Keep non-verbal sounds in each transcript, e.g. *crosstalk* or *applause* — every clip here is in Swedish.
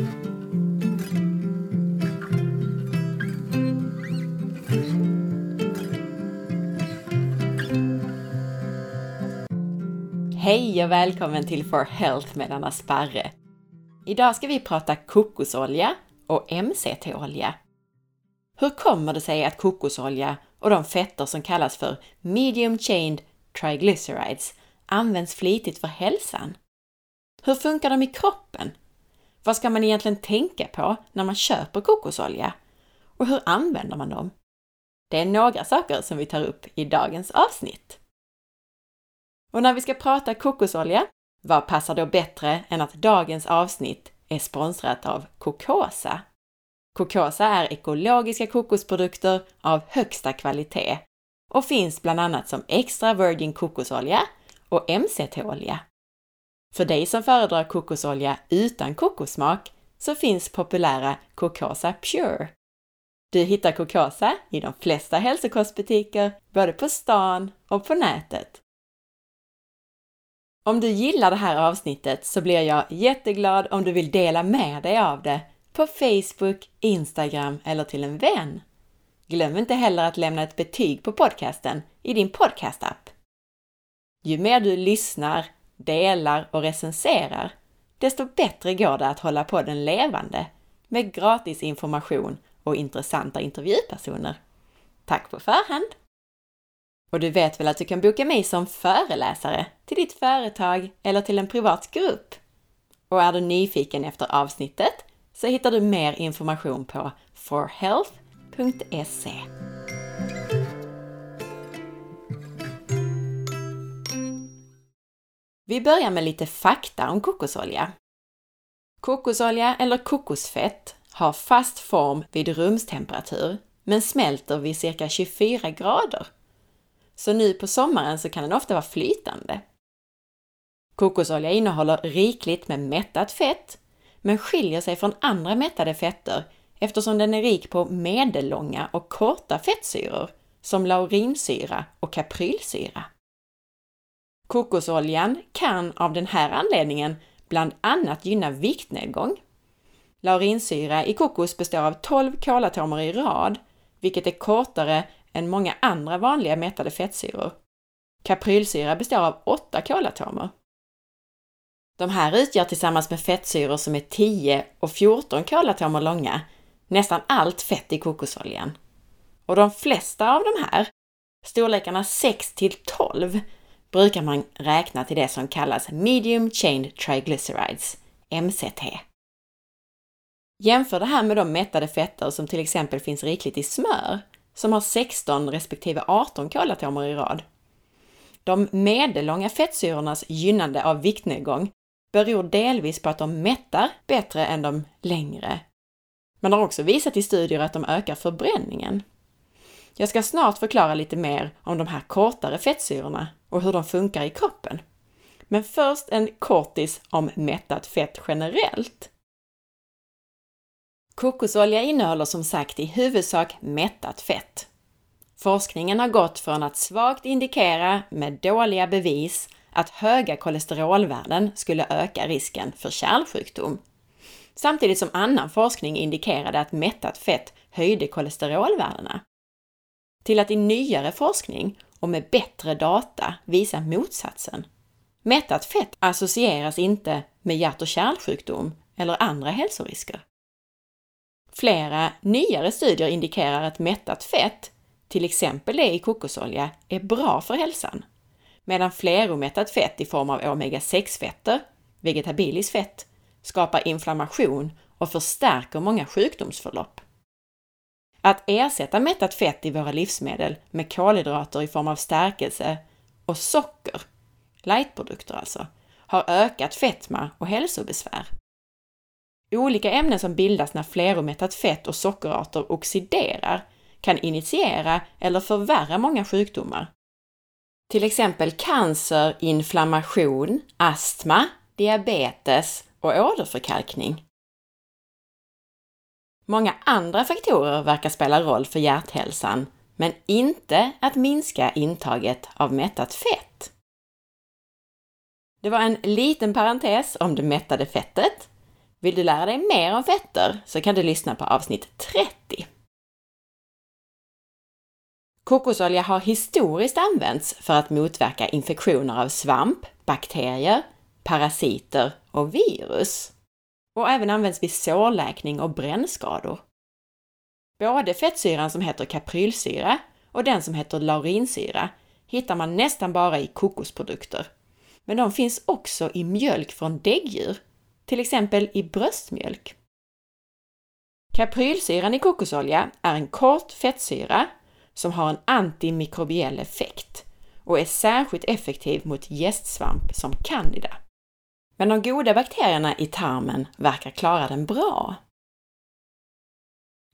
Hej och välkommen till For Health med Anna Sparre. Idag ska vi prata kokosolja och MCT-olja. Hur kommer det sig att kokosolja och de fetter som kallas för medium chained triglycerides används flitigt för hälsan? Hur funkar de i kroppen? Vad ska man egentligen tänka på när man köper kokosolja? Och hur använder man dem? Det är några saker som vi tar upp i dagens avsnitt. Och när vi ska prata kokosolja, vad passar då bättre än att dagens avsnitt är sponsrat av Kokosa? Kokosa är ekologiska kokosprodukter av högsta kvalitet och finns bland annat som extra virgin kokosolja och MCT-olja. För dig som föredrar kokosolja utan kokossmak så finns populära Kokosa Pure. Du hittar Kokosa i de flesta hälsokostbutiker, både på stan och på nätet. Om du gillar det här avsnittet så blir jag jätteglad om du vill dela med dig av det på Facebook, Instagram eller till en vän. Glöm inte heller att lämna ett betyg på podcasten i din podcastapp. Ju mer du lyssnar, delar och recenserar, desto bättre går det att hålla podden levande med gratis information och intressanta intervjupersoner. Tack på förhand! Och du vet väl att du kan boka mig som föreläsare till ditt företag eller till en privat grupp? Och är du nyfiken efter avsnittet så hittar du mer information på forhealth.se. Vi börjar med lite fakta om kokosolja. Kokosolja eller kokosfett har fast form vid rumstemperatur men smälter vid cirka 24 grader. Så nu på sommaren så kan den ofta vara flytande. Kokosolja innehåller rikligt med mättat fett men skiljer sig från andra mättade fetter eftersom den är rik på medellånga och korta fettsyror som laurinsyra och kaprylsyra. Kokosoljan kan av den här anledningen bland annat gynna viktnedgång. Laurinsyra i kokos består av 12 kolatomer i rad, vilket är kortare än många andra vanliga mättade fettsyror. Kaprylsyra består av 8 kolatomer. De här utgör tillsammans med fettsyror som är 10 och 14 kolatomer långa nästan allt fett i kokosoljan. Och de flesta av de här, storlekarna 6 till 12, brukar man räkna till det som kallas medium chained triglycerides, MCT. Jämför det här med de mättade fetter som till exempel finns rikligt i smör, som har 16 respektive 18 kolatomer i rad. De medellånga fettsyrornas gynnande av viktnedgång beror delvis på att de mättar bättre än de längre. Man har också visat i studier att de ökar förbränningen. Jag ska snart förklara lite mer om de här kortare fettsyrorna och hur de funkar i kroppen. Men först en kortis om mättat fett generellt. Kokosolja innehåller som sagt i huvudsak mättat fett. Forskningen har gått från att svagt indikera med dåliga bevis att höga kolesterolvärden skulle öka risken för kärlsjukdom. Samtidigt som annan forskning indikerade att mättat fett höjde kolesterolvärdena. Till att i nyare forskning och med bättre data visa motsatsen. Mättat fett associeras inte med hjärt och kärlsjukdom eller andra hälsorisker. Flera nyare studier indikerar att mättat fett, till exempel det i kokosolja, är bra för hälsan medan fleromättat fett i form av omega-6-fetter, vegetabiliskt fett, skapar inflammation och förstärker många sjukdomsförlopp. Att ersätta mättat fett i våra livsmedel med kolhydrater i form av stärkelse och socker, lightprodukter alltså, har ökat fetma och hälsobesvär. Olika ämnen som bildas när fleromättat fett och sockerarter oxiderar kan initiera eller förvärra många sjukdomar, till exempel cancer, inflammation, astma, diabetes och åderförkalkning. Många andra faktorer verkar spela roll för hjärthälsan, men inte att minska intaget av mättat fett. Det var en liten parentes om det mättade fettet. Vill du lära dig mer om fetter så kan du lyssna på avsnitt 30. Kokosolja har historiskt använts för att motverka infektioner av svamp, bakterier, parasiter och virus. Och även används vid sårläkning och brännskador. Både fettsyran som heter kaprylsyra och den som heter laurinsyra hittar man nästan bara i kokosprodukter. Men de finns också i mjölk från däggdjur, till exempel i bröstmjölk. Kaprylsyran i kokosolja är en kort fettsyra som har en antimikrobiell effekt och är särskilt effektiv mot gästsvamp som candida. Men de goda bakterierna i tarmen verkar klara den bra.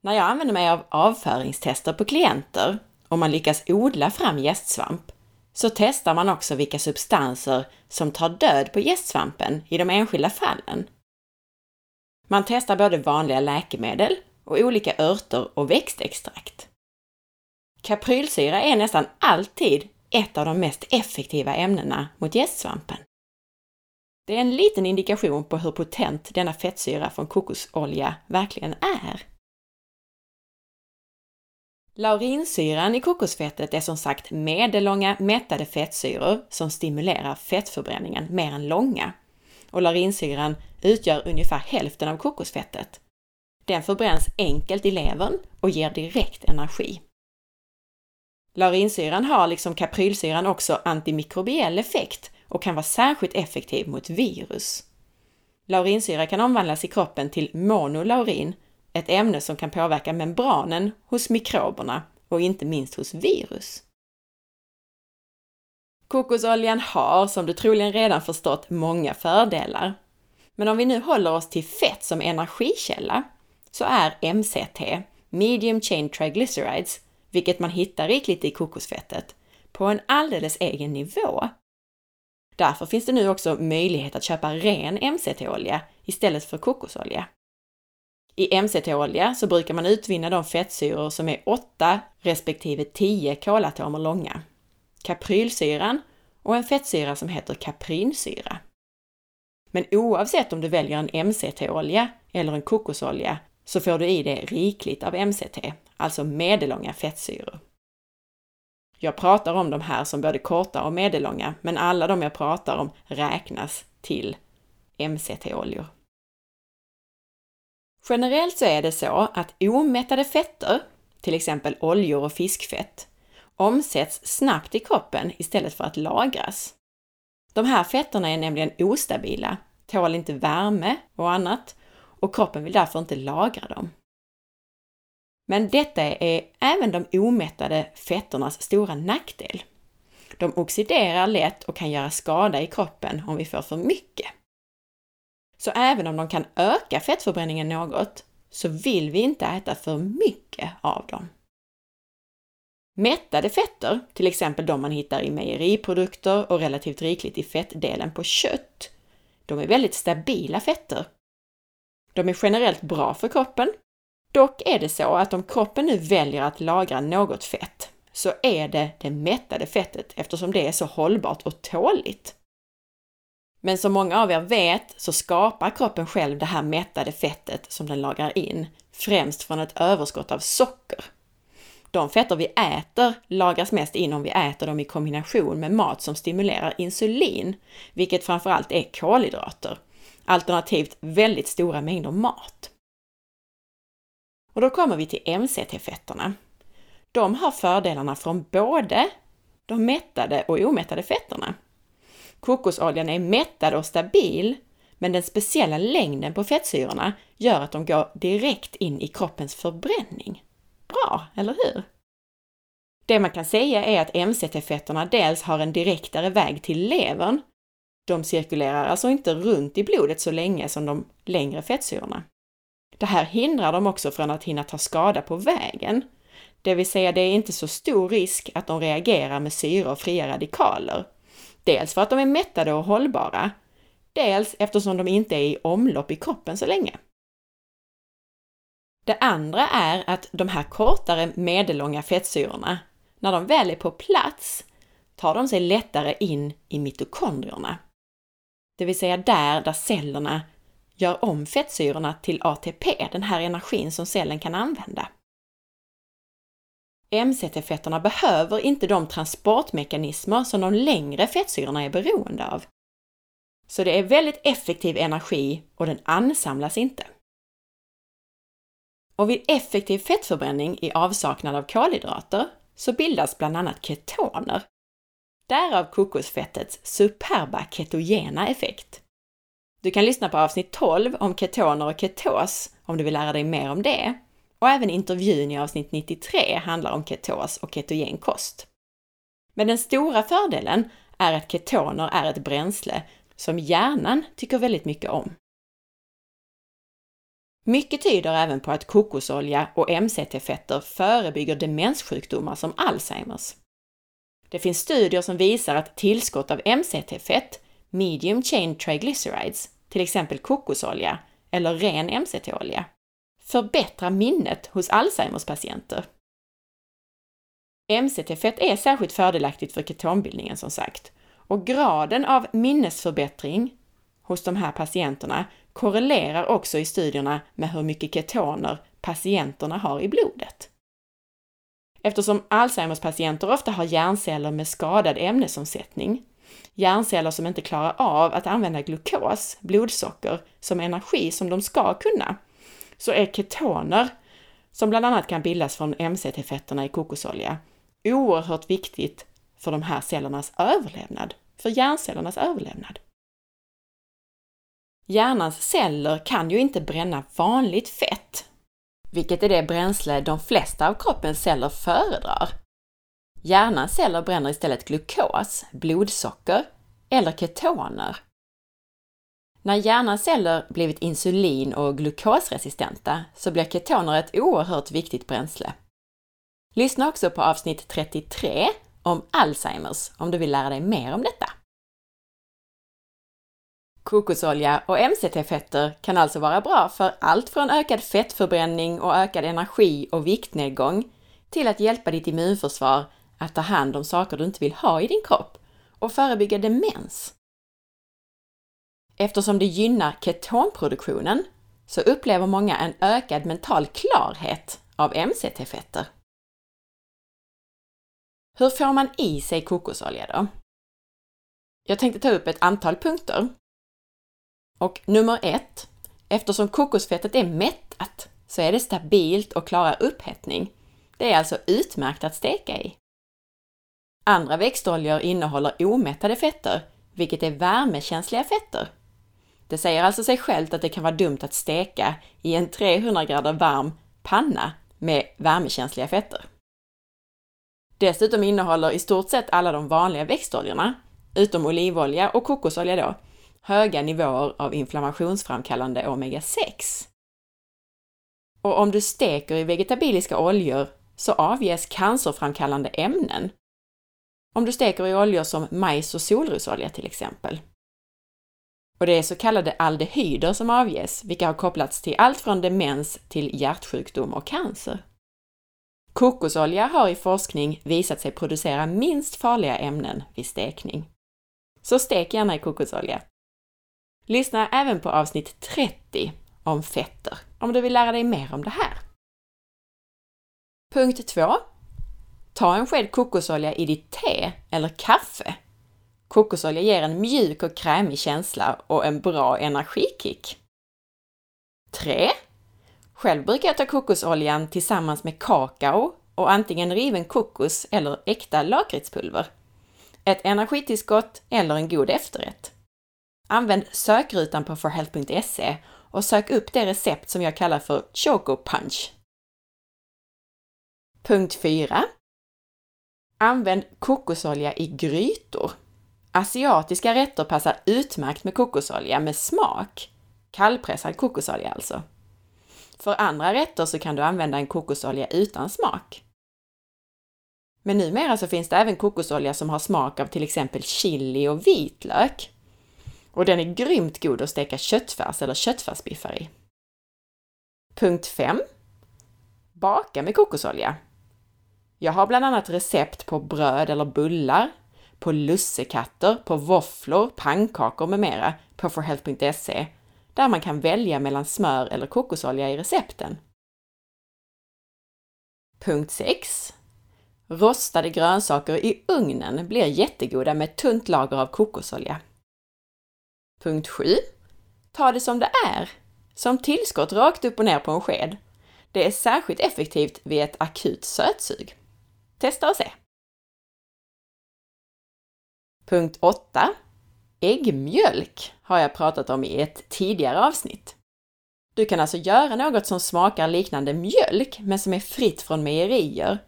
När jag använder mig av avföringstester på klienter och man lyckas odla fram gästsvamp så testar man också vilka substanser som tar död på gästsvampen i de enskilda fallen. Man testar både vanliga läkemedel och olika örter och växtextrakt. Kaprylsyra är nästan alltid ett av de mest effektiva ämnena mot gästsvampen. Det är en liten indikation på hur potent denna fettsyra från kokosolja verkligen är. Laurinsyran i kokosfettet är som sagt medellånga mättade fettsyror som stimulerar fettförbränningen mer än långa. Och laurinsyran utgör ungefär hälften av kokosfettet. Den förbränns enkelt i levern och ger direkt energi. Laurinsyran har liksom kaprylsyran också antimikrobiell effekt och kan vara särskilt effektiv mot virus. Laurinsyra kan omvandlas i kroppen till monolaurin, ett ämne som kan påverka membranen hos mikroberna och inte minst hos virus. Kokosoljan har, som du troligen redan förstått, många fördelar. Men om vi nu håller oss till fett som energikälla så är MCT, Medium Chain Triglycerides, vilket man hittar rikligt i kokosfettet, på en alldeles egen nivå. Därför finns det nu också möjlighet att köpa ren MCT-olja istället för kokosolja. I MCT-olja så brukar man utvinna de fettsyror som är 8 respektive 10 kolatomer långa. Kaprylsyran och en fettsyra som heter kaprinsyra. Men oavsett om du väljer en MCT-olja eller en kokosolja så får du i dig rikligt av MCT, alltså medellånga fettsyror. Jag pratar om de här som både korta och medellånga, men alla de jag pratar om räknas till MCT-oljor. Generellt så är det så att omättade fetter, till exempel oljor och fiskfett, omsätts snabbt i kroppen istället för att lagras. De här fetterna är nämligen ostabila, tål inte värme och annat och kroppen vill därför inte lagra dem. Men detta är även de omättade fetternas stora nackdel. De oxiderar lätt och kan göra skada i kroppen om vi får för mycket. Så även om de kan öka fettförbränningen något, så vill vi inte äta för mycket av dem. Mättade fetter, till exempel de man hittar i mejeriprodukter och relativt rikligt i fettdelen på kött, de är väldigt stabila fetter. De är generellt bra för kroppen. Dock är det så att om kroppen nu väljer att lagra något fett, så är det det mättade fettet eftersom det är så hållbart och tåligt. Men som många av er vet så skapar kroppen själv det här mättade fettet som den lagrar in, främst från ett överskott av socker. De fetter vi äter lagras mest in om vi äter dem i kombination med mat som stimulerar insulin, vilket framförallt är kolhydrater, alternativt väldigt stora mängder mat. Och då kommer vi till MCT-fetterna. De har fördelarna från både de mättade och omättade fetterna. Kokosoljan är mättad och stabil, men den speciella längden på fettsyrorna gör att de går direkt in i kroppens förbränning. Bra, eller hur? Det man kan säga är att MCT-fetterna dels har en direktare väg till levern. De cirkulerar alltså inte runt i blodet så länge som de längre fettsyrorna. Det här hindrar dem också från att hinna ta skada på vägen. Det vill säga, det är inte så stor risk att de reagerar med syre och fria radikaler, Dels för att de är mättade och hållbara, dels eftersom de inte är i omlopp i kroppen så länge. Det andra är att de här kortare medellånga fettsyrorna, när de väl är på plats, tar de sig lättare in i mitokondrierna. Det vill säga där, där cellerna gör om fettsyrorna till ATP, den här energin som cellen kan använda. MCT-fetterna behöver inte de transportmekanismer som de längre fettsyrorna är beroende av. Så det är väldigt effektiv energi och den ansamlas inte. Och vid effektiv fettförbränning i avsaknad av kolhydrater så bildas bland annat ketoner. Därav kokosfettets superba ketogena effekt. Du kan lyssna på avsnitt 12 om ketoner och ketos om du vill lära dig mer om det. Och även intervjun i avsnitt 93 handlar om ketos och ketogen kost. Men den stora fördelen är att ketoner är ett bränsle som hjärnan tycker väldigt mycket om. Mycket tyder även på att kokosolja och MCT-fetter förebygger demenssjukdomar som Alzheimers. Det finns studier som visar att tillskott av MCT-fett, medium chain triglycerides, till exempel kokosolja eller ren MCT-olja, förbättrar minnet hos Alzheimers patienter. MCT-fett är särskilt fördelaktigt för ketonbildningen som sagt och graden av minnesförbättring hos de här patienterna korrelerar också i studierna med hur mycket ketoner patienterna har i blodet. Eftersom Alzheimers patienter ofta har hjärnceller med skadad ämnesomsättning, hjärnceller som inte klarar av att använda glukos, blodsocker, som energi som de ska kunna, så är ketoner, som bland annat kan bildas från MCT-fetterna i kokosolja, oerhört viktigt för de här cellernas överlevnad, för hjärncellernas överlevnad. Hjärnans celler kan ju inte bränna vanligt fett, vilket är det bränsle de flesta av kroppens celler föredrar. Hjärnans celler bränner istället glukos, blodsocker eller ketoner. När hjärnans celler blivit insulin och glukosresistenta så blir ketoner ett oerhört viktigt bränsle. Lyssna också på avsnitt 33 om Alzheimers om du vill lära dig mer om detta. Kokosolja och MCT-fetter kan alltså vara bra för allt från ökad fettförbränning och ökad energi och viktnedgång till att hjälpa ditt immunförsvar att ta hand om saker du inte vill ha i din kropp och förebygga demens. Eftersom det gynnar ketonproduktionen så upplever många en ökad mental klarhet av MCT-fetter. Hur får man i sig kokosolja då? Jag tänkte ta upp ett antal punkter. Och nummer ett, eftersom kokosfettet är mättat så är det stabilt och klarar upphettning. Det är alltså utmärkt att steka i. Andra växtoljor innehåller omättade fetter, vilket är värmekänsliga fetter. Det säger alltså sig självt att det kan vara dumt att steka i en 300 grader varm panna med värmekänsliga fetter. Dessutom innehåller i stort sett alla de vanliga växtoljorna, utom olivolja och kokosolja då, höga nivåer av inflammationsframkallande omega-6. Och om du steker i vegetabiliska oljor så avges cancerframkallande ämnen. Om du steker i oljor som majs och solrosolja till exempel. Och det är så kallade aldehyder som avges, vilka har kopplats till allt från demens till hjärtsjukdom och cancer. Kokosolja har i forskning visat sig producera minst farliga ämnen vid stekning. Så stek gärna i kokosolja. Lyssna även på avsnitt 30 om fetter om du vill lära dig mer om det här. Punkt 2. Ta en sked kokosolja i ditt te eller kaffe. Kokosolja ger en mjuk och krämig känsla och en bra energikick. 3. Själv brukar jag ta kokosoljan tillsammans med kakao och antingen riven kokos eller äkta lakritspulver. Ett energitillskott eller en god efterrätt. Använd sökrutan på forhealth.se och sök upp det recept som jag kallar för Choco Punch. Punkt 4. Använd kokosolja i grytor. Asiatiska rätter passar utmärkt med kokosolja med smak. Kallpressad kokosolja alltså. För andra rätter så kan du använda en kokosolja utan smak. Men numera så finns det även kokosolja som har smak av till exempel chili och vitlök. Och den är grymt god att steka köttfärs eller köttfärsbiffar i. Punkt 5. Baka med kokosolja. Jag har bland annat recept på bröd eller bullar, på lussekatter, på våfflor, pannkakor med mera på forhealth.se där man kan välja mellan smör eller kokosolja i recepten. Punkt 6. Rostade grönsaker i ugnen blir jättegoda med ett tunt lager av kokosolja. Punkt 7. Ta det som det är, som tillskott rakt upp och ner på en sked. Det är särskilt effektivt vid ett akut sötsug. Testa och se! Punkt 8. Äggmjölk har jag pratat om i ett tidigare avsnitt. Du kan alltså göra något som smakar liknande mjölk, men som är fritt från mejerier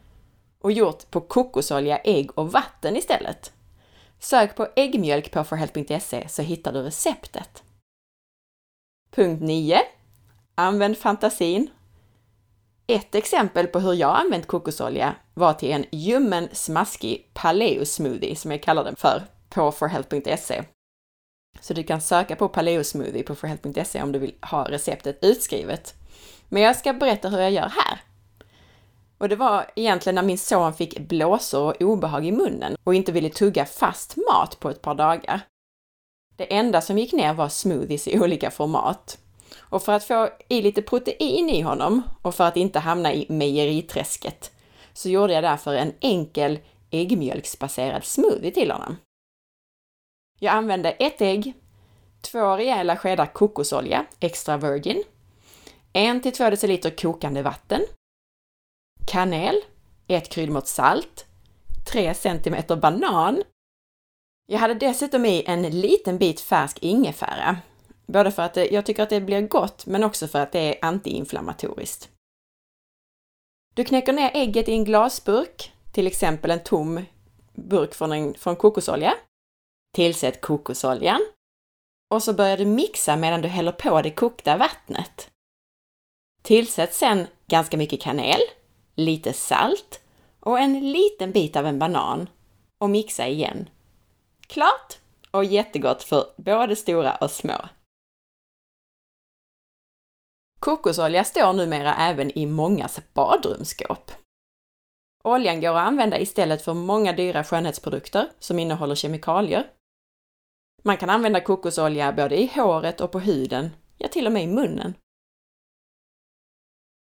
och gjort på kokosolja, ägg och vatten istället. Sök på äggmjölk på forhealth.se så hittar du receptet. Punkt 9. Använd fantasin. Ett exempel på hur jag använt kokosolja var till en ljummen, smaskig paleo smoothie som jag kallar den för på forhealth.se. Så du kan söka på paleo smoothie på forhealth.se om du vill ha receptet utskrivet. Men jag ska berätta hur jag gör här. Och det var egentligen när min son fick blåsor och obehag i munnen och inte ville tugga fast mat på ett par dagar. Det enda som gick ner var smoothies i olika format. Och för att få i lite protein i honom och för att inte hamna i mejeriträsket så gjorde jag därför en enkel äggmjölksbaserad smoothie till honom. Jag använde ett ägg, två rejäla skedar kokosolja, extra virgin, en till två deciliter kokande vatten, kanel, ett kryddmått salt, 3 centimeter banan. Jag hade dessutom i en liten bit färsk ingefära, både för att det, jag tycker att det blir gott, men också för att det är antiinflammatoriskt. Du knäcker ner ägget i en glasburk, till exempel en tom burk från, en, från kokosolja. Tillsätt kokosoljan. Och så börjar du mixa medan du häller på det kokta vattnet. Tillsätt sen ganska mycket kanel, lite salt och en liten bit av en banan och mixa igen. Klart! Och jättegott för både stora och små. Kokosolja står numera även i mångas badrumsskåp. Oljan går att använda istället för många dyra skönhetsprodukter som innehåller kemikalier. Man kan använda kokosolja både i håret och på huden, ja till och med i munnen.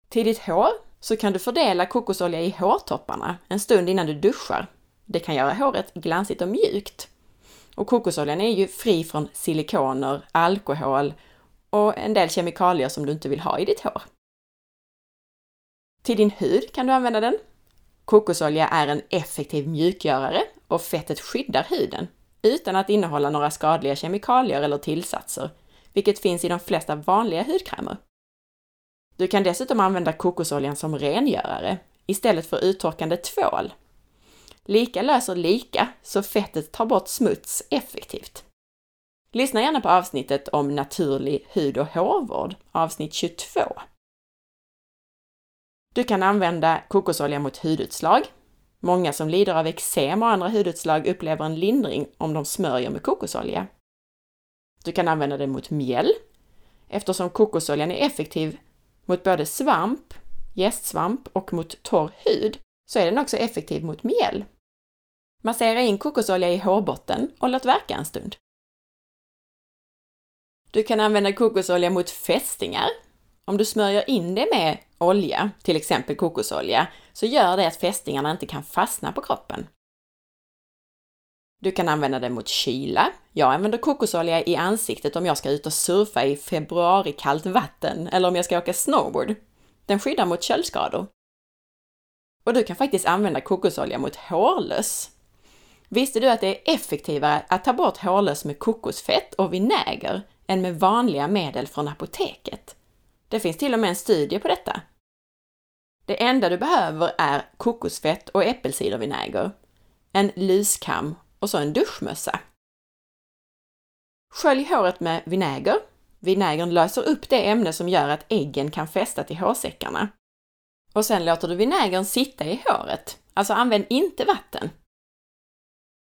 Till ditt hår så kan du fördela kokosolja i hårtopparna en stund innan du duschar. Det kan göra håret glansigt och mjukt. Och kokosoljan är ju fri från silikoner, alkohol och en del kemikalier som du inte vill ha i ditt hår. Till din hud kan du använda den. Kokosolja är en effektiv mjukgörare och fettet skyddar huden utan att innehålla några skadliga kemikalier eller tillsatser, vilket finns i de flesta vanliga hudkrämer. Du kan dessutom använda kokosoljan som rengörare istället för uttorkande tvål. Lika löser lika, så fettet tar bort smuts effektivt. Lyssna gärna på avsnittet om naturlig hud och hårvård, avsnitt 22. Du kan använda kokosolja mot hudutslag. Många som lider av eksem och andra hudutslag upplever en lindring om de smörjer med kokosolja. Du kan använda det mot mjäll. Eftersom kokosoljan är effektiv mot både svamp, gästsvamp och mot torr hud så är den också effektiv mot mjäll. Massera in kokosolja i hårbotten och låt verka en stund. Du kan använda kokosolja mot fästingar. Om du smörjer in det med olja, till exempel kokosolja, så gör det att fästingarna inte kan fastna på kroppen. Du kan använda det mot kyla. Jag använder kokosolja i ansiktet om jag ska ut och surfa i februari kallt vatten eller om jag ska åka snowboard. Den skyddar mot köldskador. Och du kan faktiskt använda kokosolja mot hårlöss. Visste du att det är effektivare att ta bort hårlöss med kokosfett och vinäger än med vanliga medel från apoteket? Det finns till och med en studie på detta. Det enda du behöver är kokosfett och äppelcidervinäger, en luskam och så en duschmössa. Skölj håret med vinäger. Vinägern löser upp det ämne som gör att äggen kan fästa till hårsäckarna. Och sen låter du vinägern sitta i håret, alltså använd inte vatten.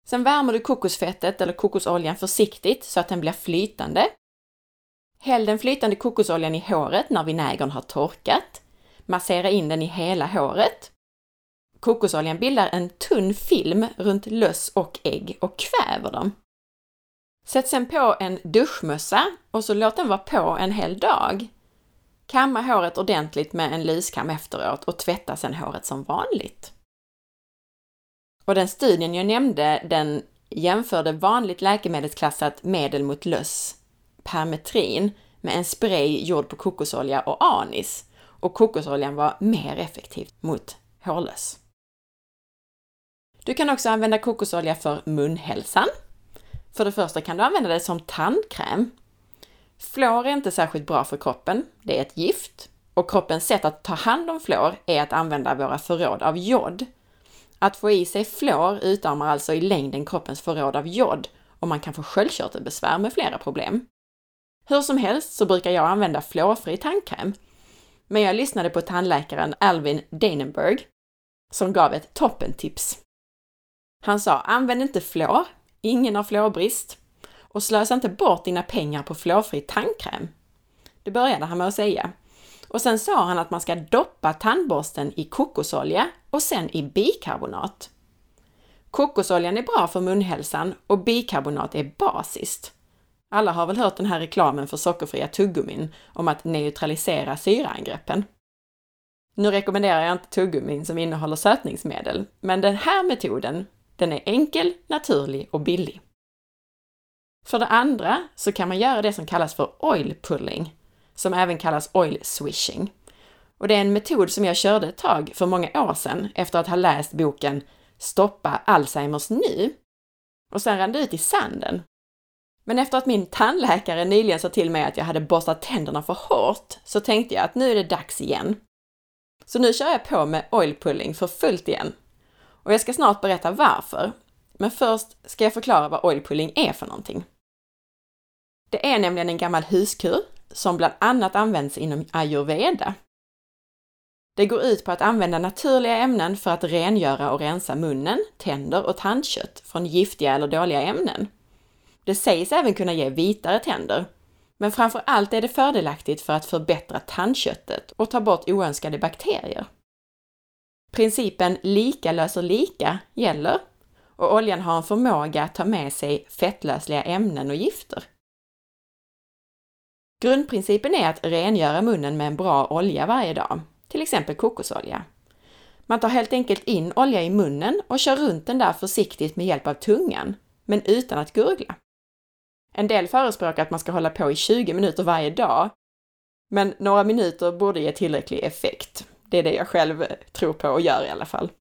Sen värmer du kokosfettet eller kokosoljan försiktigt så att den blir flytande. Häll den flytande kokosoljan i håret när vinägern har torkat. Massera in den i hela håret Kokosoljan bildar en tunn film runt löss och ägg och kväver dem. Sätt sen på en duschmössa och så låt den vara på en hel dag. Kamma håret ordentligt med en lyskam efteråt och tvätta sen håret som vanligt. Och den studien jag nämnde, den jämförde vanligt läkemedelsklassat medel mot löss, permetrin, med en spray gjord på kokosolja och anis. Och kokosoljan var mer effektiv mot hårlöss. Du kan också använda kokosolja för munhälsan. För det första kan du använda det som tandkräm. Fluor är inte särskilt bra för kroppen. Det är ett gift och kroppens sätt att ta hand om fluor är att använda våra förråd av jod. Att få i sig fluor utarmar alltså i längden kroppens förråd av jod och man kan få sköldkörtelbesvär med flera problem. Hur som helst så brukar jag använda fluorfri tandkräm. Men jag lyssnade på tandläkaren Alvin Danenberg som gav ett toppentips. Han sa, använd inte fluor, ingen har fluorbrist och slösa inte bort dina pengar på fluorfri tandkräm. Det började han med att säga. Och sen sa han att man ska doppa tandborsten i kokosolja och sen i bikarbonat. Kokosoljan är bra för munhälsan och bikarbonat är basiskt. Alla har väl hört den här reklamen för sockerfria tuggummin om att neutralisera syraangreppen. Nu rekommenderar jag inte tuggummin som innehåller sötningsmedel, men den här metoden, den är enkel, naturlig och billig. För det andra så kan man göra det som kallas för oil pulling, som även kallas oil swishing. Och det är en metod som jag körde ett tag för många år sedan efter att ha läst boken Stoppa Alzheimers nu. Och sen rann det ut i sanden. Men efter att min tandläkare nyligen sa till mig att jag hade borstat tänderna för hårt så tänkte jag att nu är det dags igen. Så nu kör jag på med oil pulling för fullt igen. Och jag ska snart berätta varför. Men först ska jag förklara vad oil pulling är för någonting. Det är nämligen en gammal huskur som bland annat används inom ayurveda. Det går ut på att använda naturliga ämnen för att rengöra och rensa munnen, tänder och tandkött från giftiga eller dåliga ämnen. Det sägs även kunna ge vitare tänder, men framför allt är det fördelaktigt för att förbättra tandköttet och ta bort oönskade bakterier. Principen lika löser lika gäller och oljan har en förmåga att ta med sig fettlösliga ämnen och gifter. Grundprincipen är att rengöra munnen med en bra olja varje dag, till exempel kokosolja. Man tar helt enkelt in olja i munnen och kör runt den där försiktigt med hjälp av tungan, men utan att gurgla. En del förespråkar att man ska hålla på i 20 minuter varje dag, men några minuter borde ge tillräcklig effekt. Det är det jag själv eh, tror på och gör i alla fall.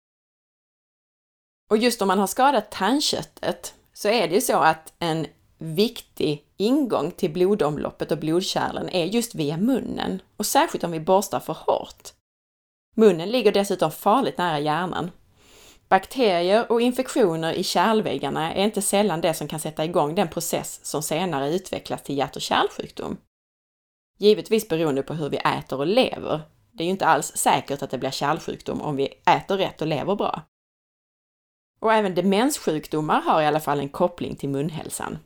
Och just om man har skadat tandköttet så är det ju så att en viktig ingång till blodomloppet och blodkärlen är just via munnen och särskilt om vi borstar för hårt. Munnen ligger dessutom farligt nära hjärnan. Bakterier och infektioner i kärlväggarna är inte sällan det som kan sätta igång den process som senare utvecklas till hjärt och kärlsjukdom. Givetvis beroende på hur vi äter och lever. Det är ju inte alls säkert att det blir kärlsjukdom om vi äter rätt och lever bra. Och även demenssjukdomar har i alla fall en koppling till munhälsan.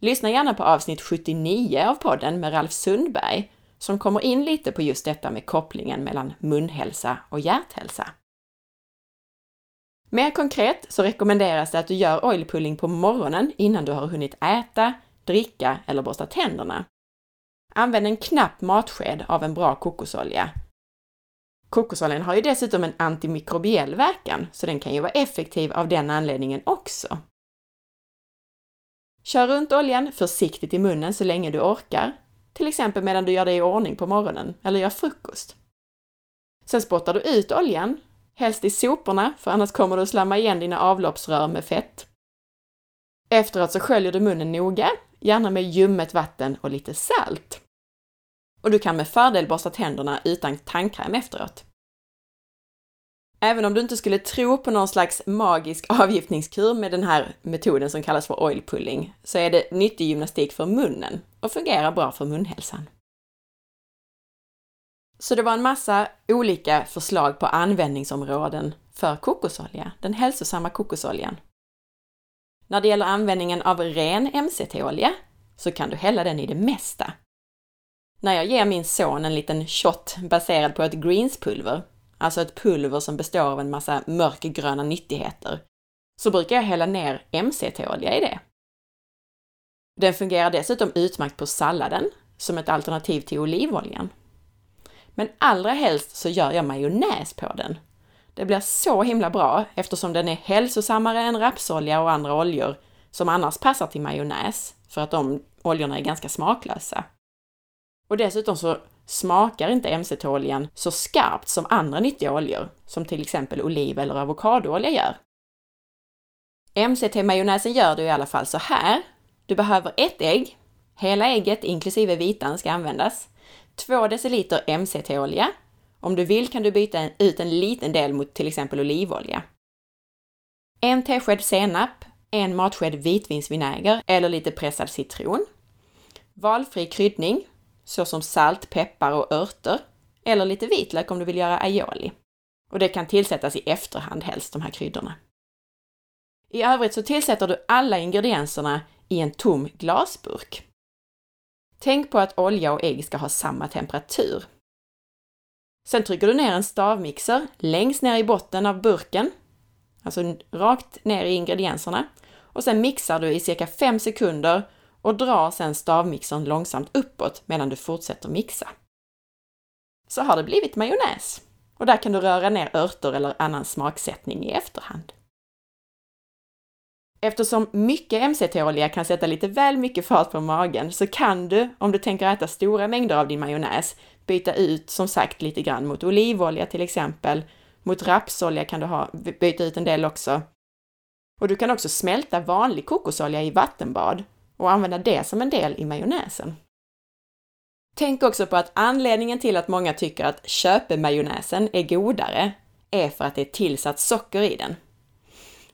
Lyssna gärna på avsnitt 79 av podden med Ralf Sundberg som kommer in lite på just detta med kopplingen mellan munhälsa och hjärthälsa. Mer konkret så rekommenderas det att du gör oilpulling på morgonen innan du har hunnit äta, dricka eller borsta tänderna. Använd en knapp matsked av en bra kokosolja. Kokosoljan har ju dessutom en antimikrobiell verkan, så den kan ju vara effektiv av den anledningen också. Kör runt oljan försiktigt i munnen så länge du orkar, till exempel medan du gör dig i ordning på morgonen eller gör frukost. Sen spottar du ut oljan, helst i soporna, för annars kommer du att slamma igen dina avloppsrör med fett. Efteråt så sköljer du munnen noga, gärna med ljummet vatten och lite salt. Och du kan med fördel borsta tänderna utan tandkräm efteråt. Även om du inte skulle tro på någon slags magisk avgiftningskur med den här metoden som kallas för oil pulling, så är det nyttig gymnastik för munnen och fungerar bra för munhälsan. Så det var en massa olika förslag på användningsområden för kokosolja, den hälsosamma kokosoljan. När det gäller användningen av ren MCT-olja så kan du hälla den i det mesta. När jag ger min son en liten shot baserad på ett greenspulver alltså ett pulver som består av en massa mörkgröna nyttigheter, så brukar jag hälla ner MCT-olja i det. Den fungerar dessutom utmärkt på salladen som ett alternativ till olivoljan. Men allra helst så gör jag majonnäs på den. Det blir så himla bra eftersom den är hälsosammare än rapsolja och andra oljor som annars passar till majonnäs för att de oljorna är ganska smaklösa. Och dessutom så smakar inte MCT-oljan så skarpt som andra nyttiga oljor, som till exempel oliv eller avokadoolja gör. MCT-majonnäsen gör du i alla fall så här. Du behöver ett ägg, hela ägget inklusive vitan ska användas, 2 deciliter MCT-olja. Om du vill kan du byta ut en liten del mot till exempel olivolja. En tesked senap, en matsked vitvinsvinäger eller lite pressad citron. Valfri kryddning, såsom salt, peppar och örter. Eller lite vitlök om du vill göra aioli. Och det kan tillsättas i efterhand helst, de här kryddorna. I övrigt så tillsätter du alla ingredienserna i en tom glasburk. Tänk på att olja och ägg ska ha samma temperatur. Sen trycker du ner en stavmixer längst ner i botten av burken, alltså rakt ner i ingredienserna, och sen mixar du i cirka 5 sekunder och drar sedan stavmixern långsamt uppåt medan du fortsätter mixa. Så har det blivit majonnäs. Och där kan du röra ner örter eller annan smaksättning i efterhand. Eftersom mycket MCT-olja kan sätta lite väl mycket fart på magen så kan du, om du tänker äta stora mängder av din majonnäs, byta ut som sagt lite grann mot olivolja till exempel. Mot rapsolja kan du ha, byta ut en del också. Och du kan också smälta vanlig kokosolja i vattenbad och använda det som en del i majonnäsen. Tänk också på att anledningen till att många tycker att köpemajonnäsen är godare är för att det är tillsatt socker i den.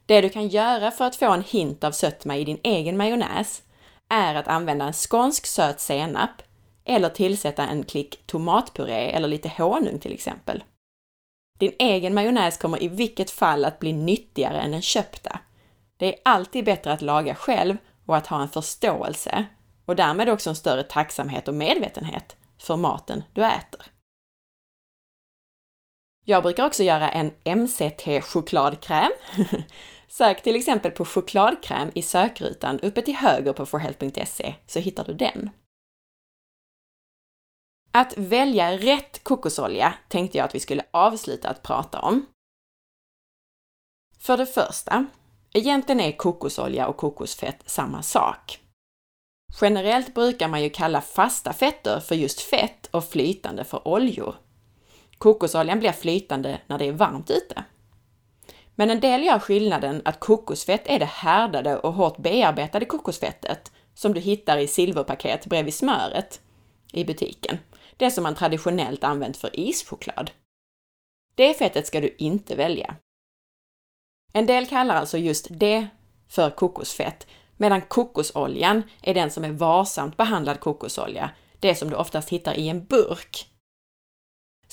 Det du kan göra för att få en hint av sötma i din egen majonnäs är att använda en skånsk söt senap eller tillsätta en klick tomatpuré eller lite honung till exempel. Din egen majonnäs kommer i vilket fall att bli nyttigare än den köpta. Det är alltid bättre att laga själv och att ha en förståelse och därmed också en större tacksamhet och medvetenhet för maten du äter. Jag brukar också göra en MCT-chokladkräm. *laughs* Sök till exempel på chokladkräm i sökrutan uppe till höger på forhealth.se så hittar du den. Att välja rätt kokosolja tänkte jag att vi skulle avsluta att prata om. För det första, egentligen är kokosolja och kokosfett samma sak. Generellt brukar man ju kalla fasta fetter för just fett och flytande för oljor. Kokosoljan blir flytande när det är varmt ute. Men en del gör skillnaden att kokosfett är det härdade och hårt bearbetade kokosfettet som du hittar i silverpaket bredvid smöret i butiken. Det som man traditionellt använt för ischoklad. Det fettet ska du inte välja. En del kallar alltså just det för kokosfett, medan kokosoljan är den som är varsamt behandlad kokosolja, det som du oftast hittar i en burk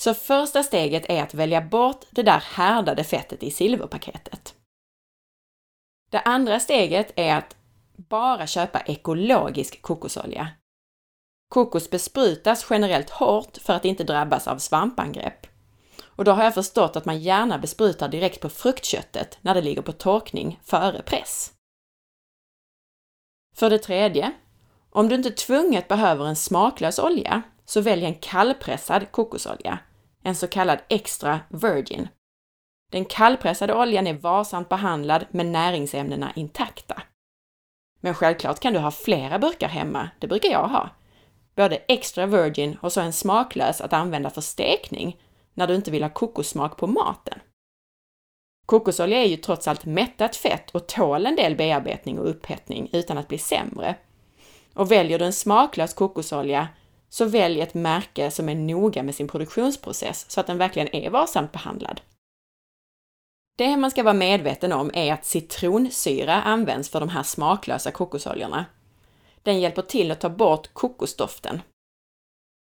så första steget är att välja bort det där härdade fettet i silverpaketet. Det andra steget är att bara köpa ekologisk kokosolja. Kokos besprutas generellt hårt för att inte drabbas av svampangrepp. Och då har jag förstått att man gärna besprutar direkt på fruktköttet när det ligger på torkning före press. För det tredje, om du inte tvunget behöver en smaklös olja, så välj en kallpressad kokosolja en så kallad extra virgin. Den kallpressade oljan är varsamt behandlad med näringsämnena intakta. Men självklart kan du ha flera burkar hemma, det brukar jag ha. Både extra virgin och så en smaklös att använda för stekning när du inte vill ha kokossmak på maten. Kokosolja är ju trots allt mättat fett och tål en del bearbetning och upphettning utan att bli sämre. Och väljer du en smaklös kokosolja så välj ett märke som är noga med sin produktionsprocess så att den verkligen är varsamt behandlad. Det man ska vara medveten om är att citronsyra används för de här smaklösa kokosoljorna. Den hjälper till att ta bort kokosdoften.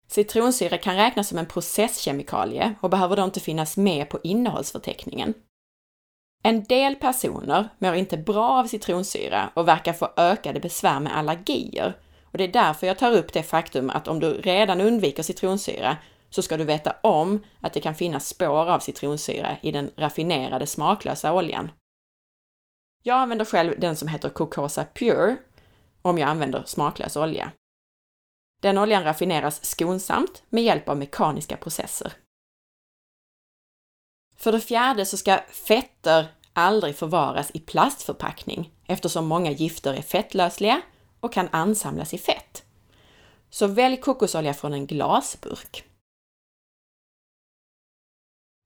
Citronsyra kan räknas som en processkemikalie och behöver då inte finnas med på innehållsförteckningen. En del personer mår inte bra av citronsyra och verkar få ökade besvär med allergier och det är därför jag tar upp det faktum att om du redan undviker citronsyra så ska du veta om att det kan finnas spår av citronsyra i den raffinerade smaklösa oljan. Jag använder själv den som heter Cocosa Pure om jag använder smaklös olja. Den oljan raffineras skonsamt med hjälp av mekaniska processer. För det fjärde så ska fetter aldrig förvaras i plastförpackning eftersom många gifter är fettlösliga och kan ansamlas i fett. Så välj kokosolja från en glasburk.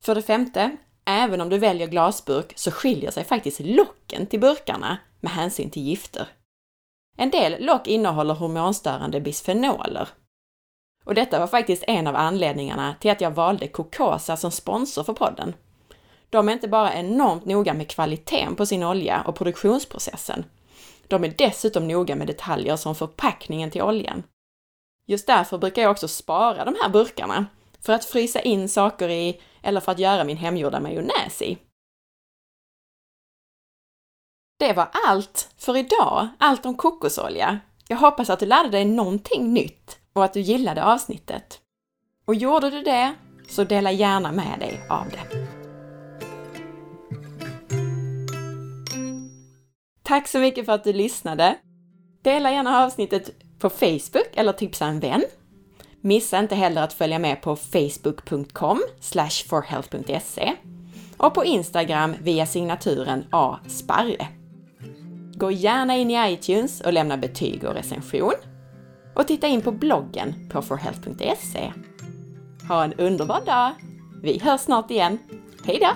För det femte, även om du väljer glasburk så skiljer sig faktiskt locken till burkarna med hänsyn till gifter. En del lock innehåller hormonstörande bisfenoler. Och detta var faktiskt en av anledningarna till att jag valde Cocosa som sponsor för podden. De är inte bara enormt noga med kvaliteten på sin olja och produktionsprocessen. De är dessutom noga med detaljer som förpackningen till oljan. Just därför brukar jag också spara de här burkarna, för att frysa in saker i eller för att göra min hemgjorda majonnäs i. Det var allt för idag, allt om kokosolja. Jag hoppas att du lärde dig någonting nytt och att du gillade avsnittet. Och gjorde du det, så dela gärna med dig av det. Tack så mycket för att du lyssnade! Dela gärna avsnittet på Facebook eller tipsa en vän. Missa inte heller att följa med på facebook.com forhealth.se och på Instagram via signaturen asparre. Gå gärna in i iTunes och lämna betyg och recension. Och titta in på bloggen på forhealth.se. Ha en underbar dag! Vi hörs snart igen. Hejdå!